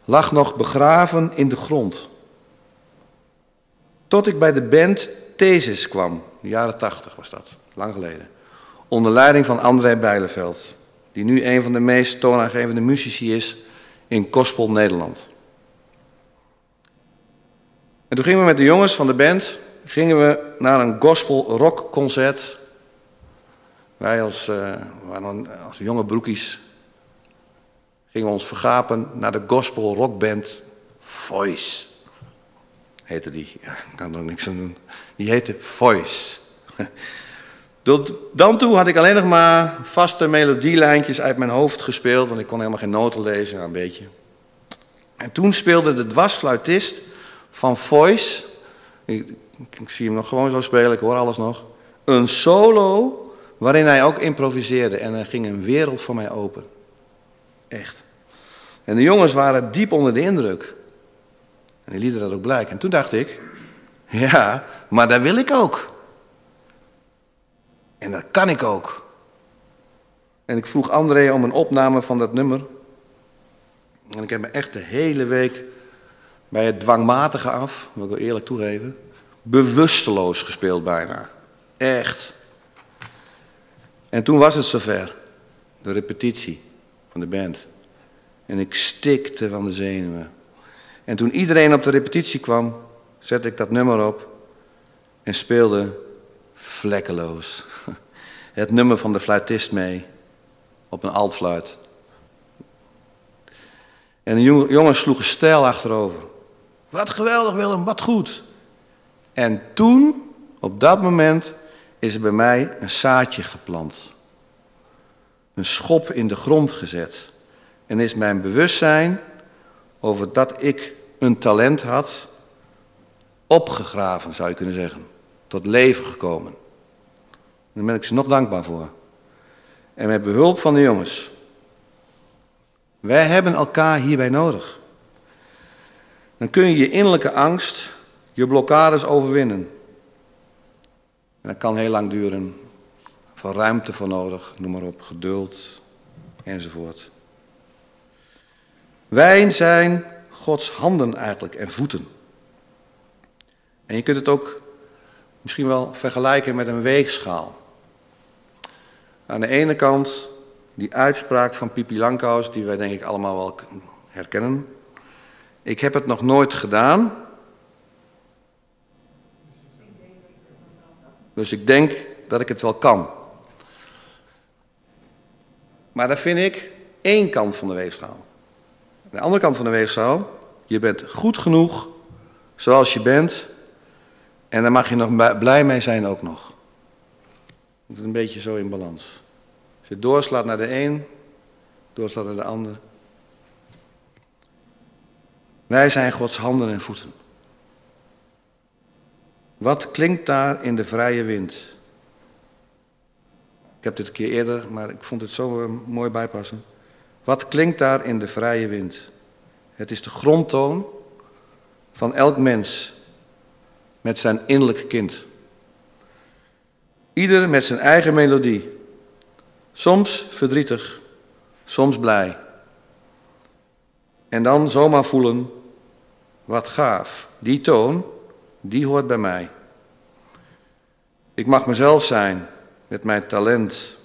lag nog begraven in de grond. Tot ik bij de band Thesis kwam, de jaren tachtig was dat, lang geleden. Onder leiding van André Bijleveld, die nu een van de meest toonaangevende muzici is in Gospel Nederland. En toen gingen we met de jongens van de band gingen we naar een gospel rock concert. Wij als, uh, als jonge broekies gingen we ons vergapen naar de gospel rockband Voice. Heette die. Ik kan er niks aan doen. Die heette Voice. Tot dan toe had ik alleen nog maar vaste melodielijntjes uit mijn hoofd gespeeld. Want ik kon helemaal geen noten lezen, een beetje. En toen speelde de dwarsfluitist van Voice. Ik, zie hem nog gewoon zo spelen, ik hoor alles nog. Een solo waarin hij ook improviseerde. En er ging een wereld voor mij open. Echt. En de jongens waren diep onder de indruk. En die lieten dat ook blijken. En toen dacht ik, ja, maar dat wil ik ook. En dat kan ik ook. En ik vroeg André om een opname van dat nummer. En ik heb me echt de hele week bij het dwangmatige af, wil ik wel eerlijk toegeven, bewusteloos gespeeld bijna. Echt. En toen was het zover. De repetitie van de band. En ik stikte van de zenuwen. En toen iedereen op de repetitie kwam, zette ik dat nummer op en speelde vlekkeloos. Het nummer van de fluitist mee op een altfluit. En de jongens sloegen stijl achterover. Wat geweldig Willem, wat goed. En toen, op dat moment, is er bij mij een zaadje geplant. Een schop in de grond gezet. En is mijn bewustzijn over dat ik een talent had, opgegraven zou je kunnen zeggen. Tot leven gekomen. Daar ben ik ze nog dankbaar voor. En met behulp van de jongens. Wij hebben elkaar hierbij nodig. Dan kun je je innerlijke angst, je blokkades overwinnen. En dat kan heel lang duren. Van ruimte voor nodig, noem maar op, geduld enzovoort. Wij zijn Gods handen eigenlijk en voeten. En je kunt het ook misschien wel vergelijken met een weegschaal. Aan de ene kant die uitspraak van Pipi Langkous, die wij denk ik allemaal wel herkennen. Ik heb het nog nooit gedaan. Dus ik denk dat ik het wel kan. Maar dat vind ik één kant van de weegschaal. De andere kant van de weegschaal, je bent goed genoeg zoals je bent. En daar mag je nog blij mee zijn ook nog. Het is een beetje zo in balans. Als je doorslaat naar de een, doorslaat naar de ander. Wij zijn Gods handen en voeten. Wat klinkt daar in de vrije wind? Ik heb dit een keer eerder, maar ik vond het zo eh, mooi bijpassen. Wat klinkt daar in de vrije wind? Het is de grondtoon van elk mens met zijn innerlijke kind. Ieder met zijn eigen melodie. Soms verdrietig, soms blij. En dan zomaar voelen, wat gaaf, die toon, die hoort bij mij. Ik mag mezelf zijn met mijn talent.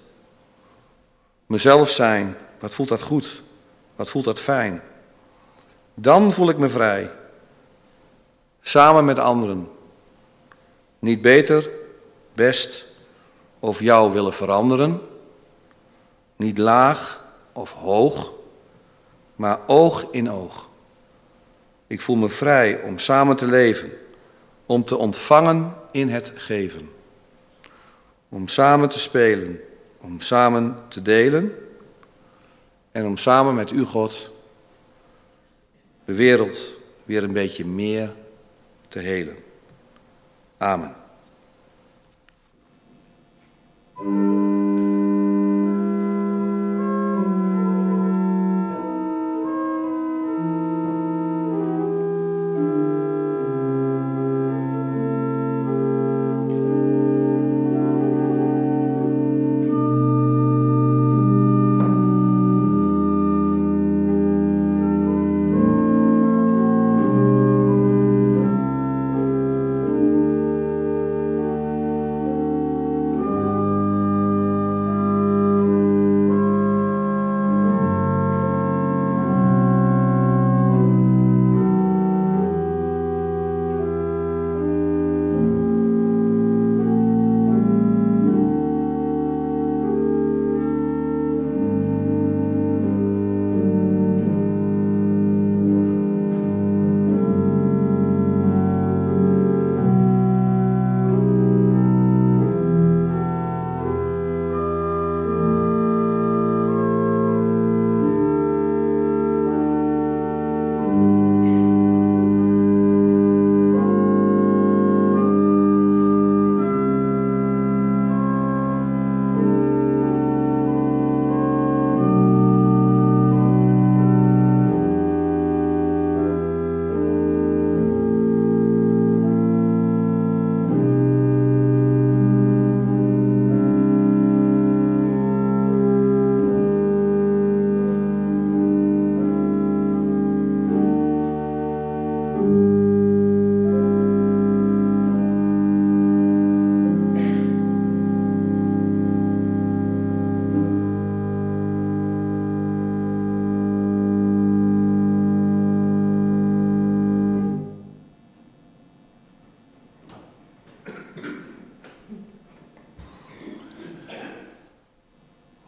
Mezelf zijn, wat voelt dat goed? Wat voelt dat fijn? Dan voel ik me vrij. Samen met anderen. Niet beter, best of jou willen veranderen. Niet laag of hoog, maar oog in oog. Ik voel me vrij om samen te leven, om te ontvangen in het geven. Om samen te spelen, om samen te delen en om samen met u, God, de wereld weer een beetje meer te helen. Amen.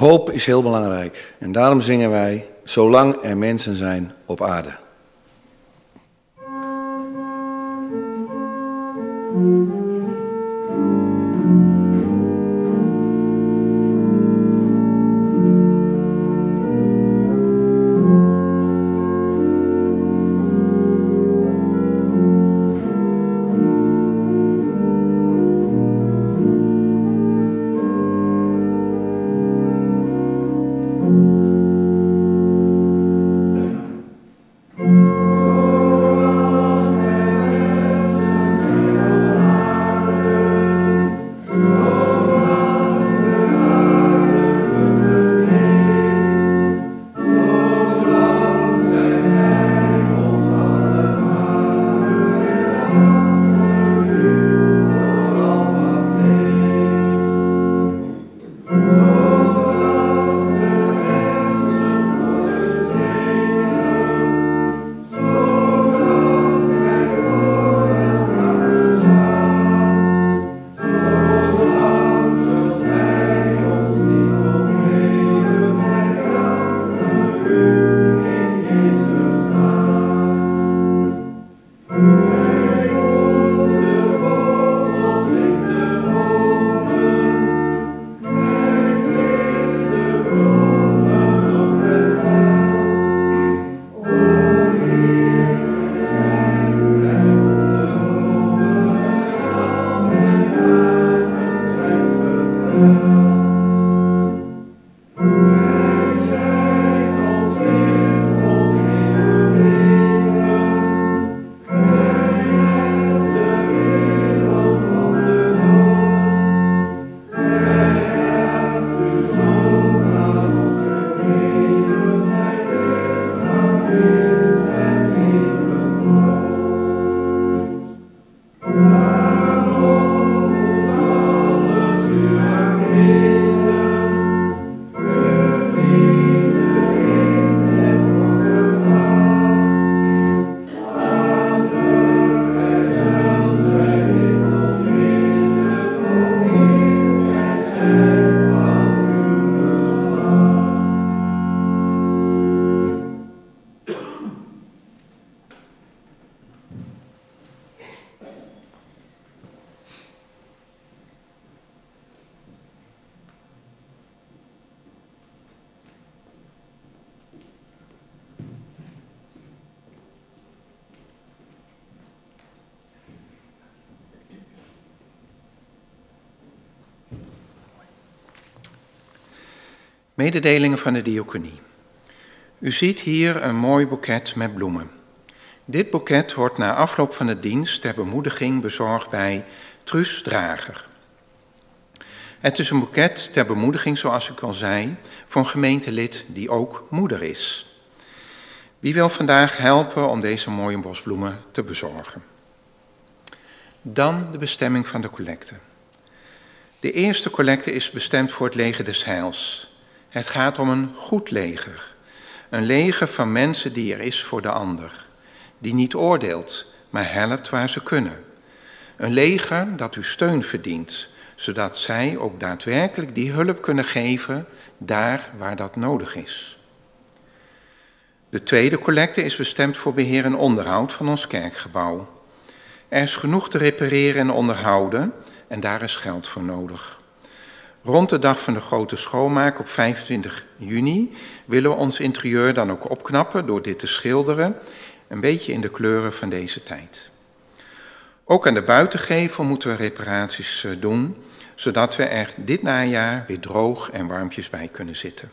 Hoop is heel belangrijk en daarom zingen wij, zolang er mensen zijn op aarde. Mededelingen van de diaconie. U ziet hier een mooi boeket met bloemen. Dit boeket wordt na afloop van de dienst ter bemoediging bezorgd bij Truus Drager. Het is een boeket ter bemoediging, zoals ik al zei, voor een gemeentelid die ook moeder is. Wie wil vandaag helpen om deze mooie bosbloemen te bezorgen? Dan de bestemming van de collecte. De eerste collecte is bestemd voor het leger des heils. Het gaat om een goed leger. Een leger van mensen die er is voor de ander. Die niet oordeelt, maar helpt waar ze kunnen. Een leger dat u steun verdient, zodat zij ook daadwerkelijk die hulp kunnen geven daar waar dat nodig is. De tweede collecte is bestemd voor beheer en onderhoud van ons kerkgebouw. Er is genoeg te repareren en onderhouden en daar is geld voor nodig. Rond de dag van de grote schoonmaak op 25 juni willen we ons interieur dan ook opknappen door dit te schilderen, een beetje in de kleuren van deze tijd. Ook aan de buitengevel moeten we reparaties eh, doen, zodat we er dit najaar weer droog en warmpjes bij kunnen zitten.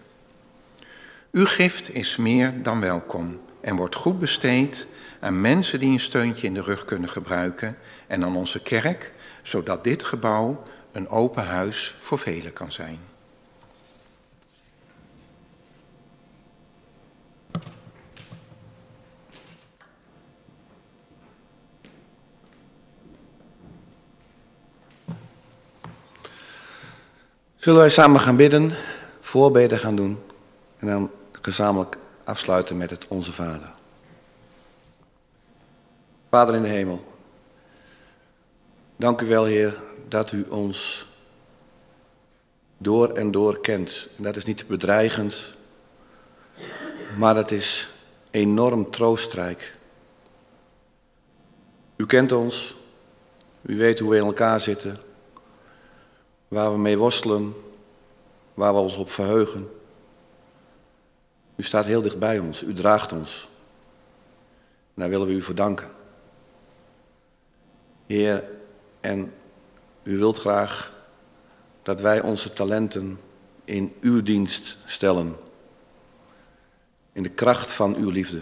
Uw gift is meer dan welkom en wordt goed besteed aan mensen die een steuntje in de rug kunnen gebruiken en aan onze kerk, zodat dit gebouw een open huis voor velen kan zijn. Zullen wij samen gaan bidden, voorbeden gaan doen en dan gezamenlijk afsluiten met het Onze Vader. Vader in de hemel, dank u wel Heer dat u ons door en door kent. En dat is niet bedreigend, maar dat is enorm troostrijk. U kent ons, u weet hoe we in elkaar zitten, waar we mee worstelen, waar we ons op verheugen. U staat heel dicht bij ons, u draagt ons. daar willen we u voor danken. Heer, en u wilt graag dat wij onze talenten in uw dienst stellen. In de kracht van uw liefde.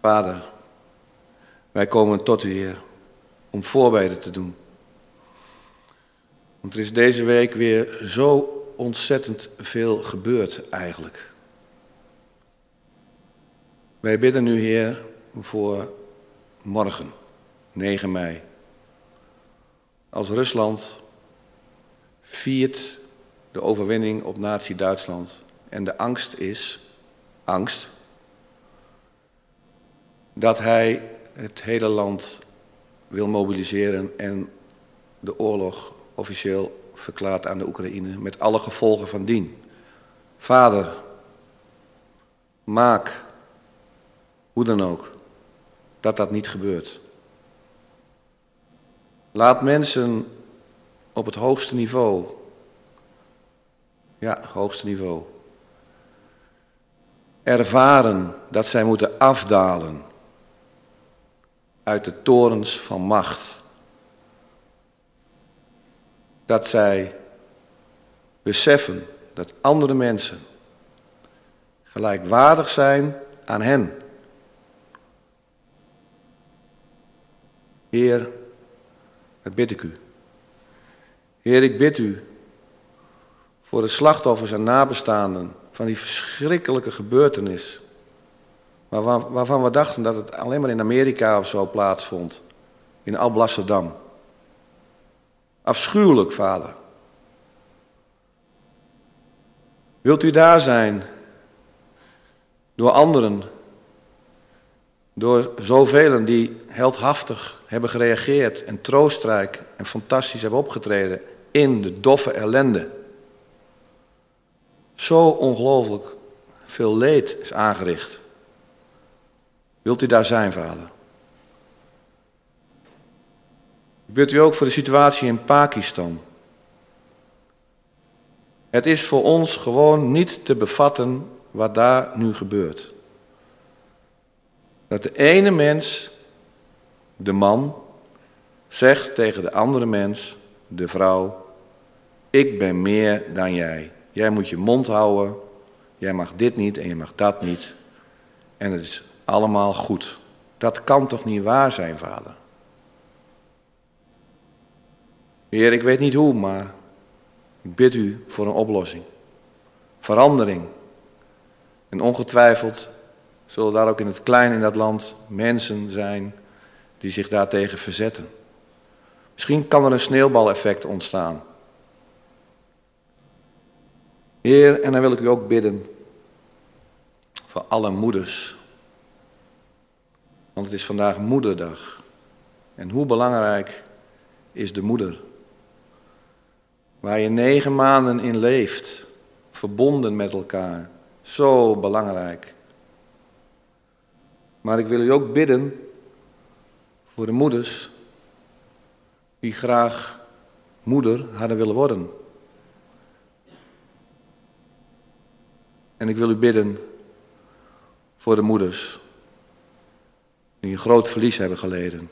Vader, wij komen tot u, Heer, om voorbereiden te doen. Want er is deze week weer zo ontzettend veel gebeurd eigenlijk. Wij bidden nu, Heer, voor morgen, 9 mei. Als Rusland viert de overwinning op Nazi-Duitsland en de angst is, angst, dat hij het hele land wil mobiliseren en de oorlog officieel verklaart aan de Oekraïne met alle gevolgen van dien. Vader, maak, hoe dan ook, dat dat niet gebeurt. Laat mensen op het hoogste niveau, ja, hoogste niveau, ervaren dat zij moeten afdalen uit de torens van macht. Dat zij beseffen dat andere mensen gelijkwaardig zijn aan hen. Heer, dat bid ik u. Heer, ik bid u voor de slachtoffers en nabestaanden van die verschrikkelijke gebeurtenis. Waarvan, waarvan we dachten dat het alleen maar in Amerika of zo plaatsvond. In Alblasserdam. Afschuwelijk, vader. Wilt u daar zijn door anderen, door zoveel die heldhaftig hebben gereageerd en troostrijk en fantastisch hebben opgetreden in de doffe ellende. Zo ongelooflijk veel leed is aangericht. Wilt u daar zijn, vader? Ik u ook voor de situatie in Pakistan. Het is voor ons gewoon niet te bevatten wat daar nu gebeurt. Dat de ene mens de man zegt tegen de andere mens, de vrouw, Ik ben meer dan jij. Jij moet je mond houden. Jij mag dit niet en je mag dat niet. En het is allemaal goed. Dat kan toch niet waar zijn, vader? Heer, ik weet niet hoe, maar ik bid u voor een oplossing. Verandering. En ongetwijfeld zullen daar ook in het klein in dat land mensen zijn die zich daartegen verzetten. Misschien kan er een sneeuwbaleffect ontstaan. Heer, en dan wil ik u ook bidden voor alle moeders. Want het is vandaag moederdag. En hoe belangrijk is de moeder? Waar je negen maanden in leeft, verbonden met elkaar. Zo belangrijk. Maar ik wil u ook bidden voor de moeders die graag moeder hadden willen worden. En ik wil u bidden voor de moeders die een groot verlies hebben geleden.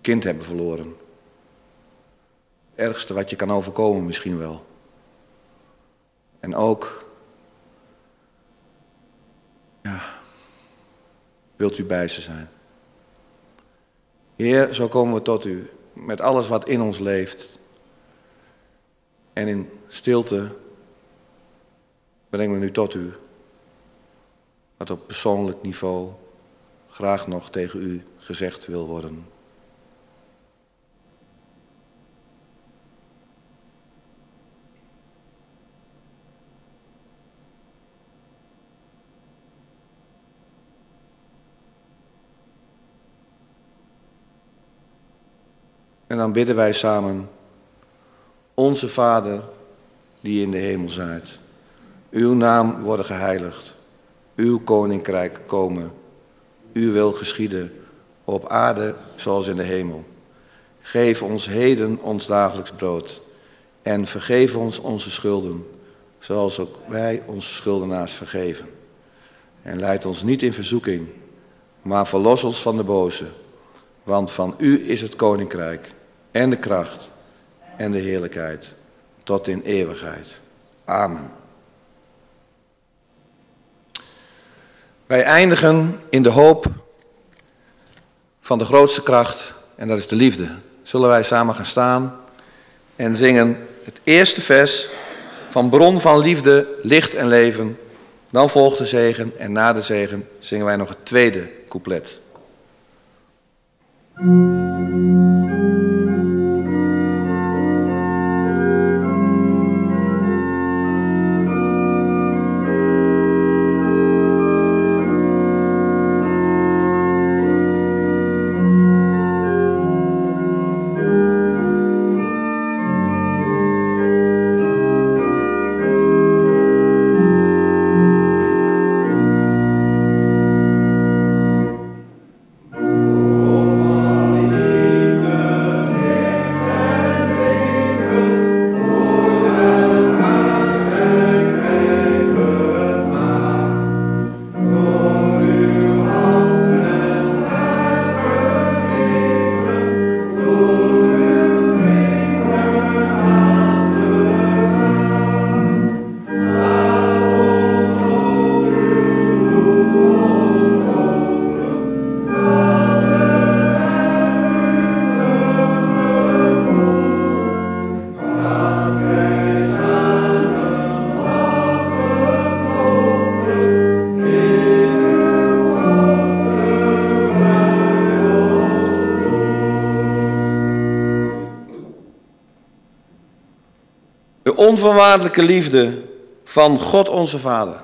Kind hebben verloren. Het ergste wat je kan overkomen misschien wel. En ook, ja, wilt u bij ze zijn. Heer, zo komen we tot u met alles wat in ons leeft. En in stilte brengen we nu tot u wat op persoonlijk niveau graag nog tegen u gezegd wil worden. Dan bidden wij samen, onze Vader die in de hemel zijt, uw naam worden geheiligd, uw koninkrijk komen, uw wil geschieden, op aarde zoals in de hemel. Geef ons heden ons dagelijks brood en vergeef ons onze schulden, zoals ook wij onze schuldenaars vergeven. En leid ons niet in verzoeking, maar verlos ons van de boze, want van u is het koninkrijk en de kracht en de heerlijkheid tot in eeuwigheid. Amen. Wij eindigen in de hoop van de grootste kracht en dat is de liefde. Zullen wij samen gaan staan en zingen het eerste vers van Bron van Liefde, Licht en Leven. Dan volgt de zegen en na de zegen zingen wij nog het tweede couplet. Onvoorwaardelijke liefde van God onze Vader.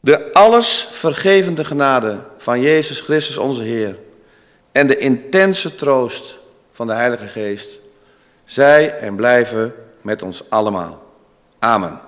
De alles vergevende genade van Jezus Christus onze Heer. En de intense troost van de Heilige Geest. Zij en blijven met ons allemaal. Amen.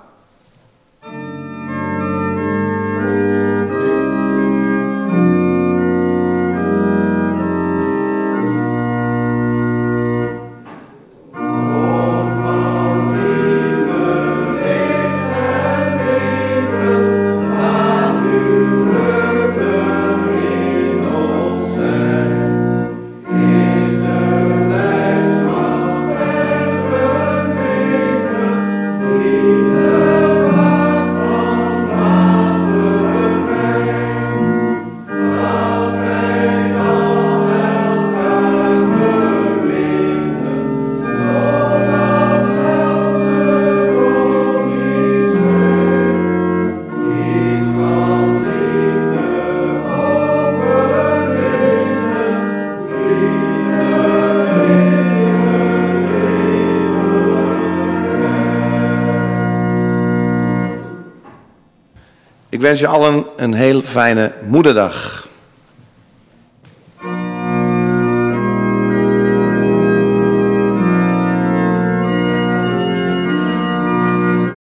Wens je allen een heel fijne moederdag.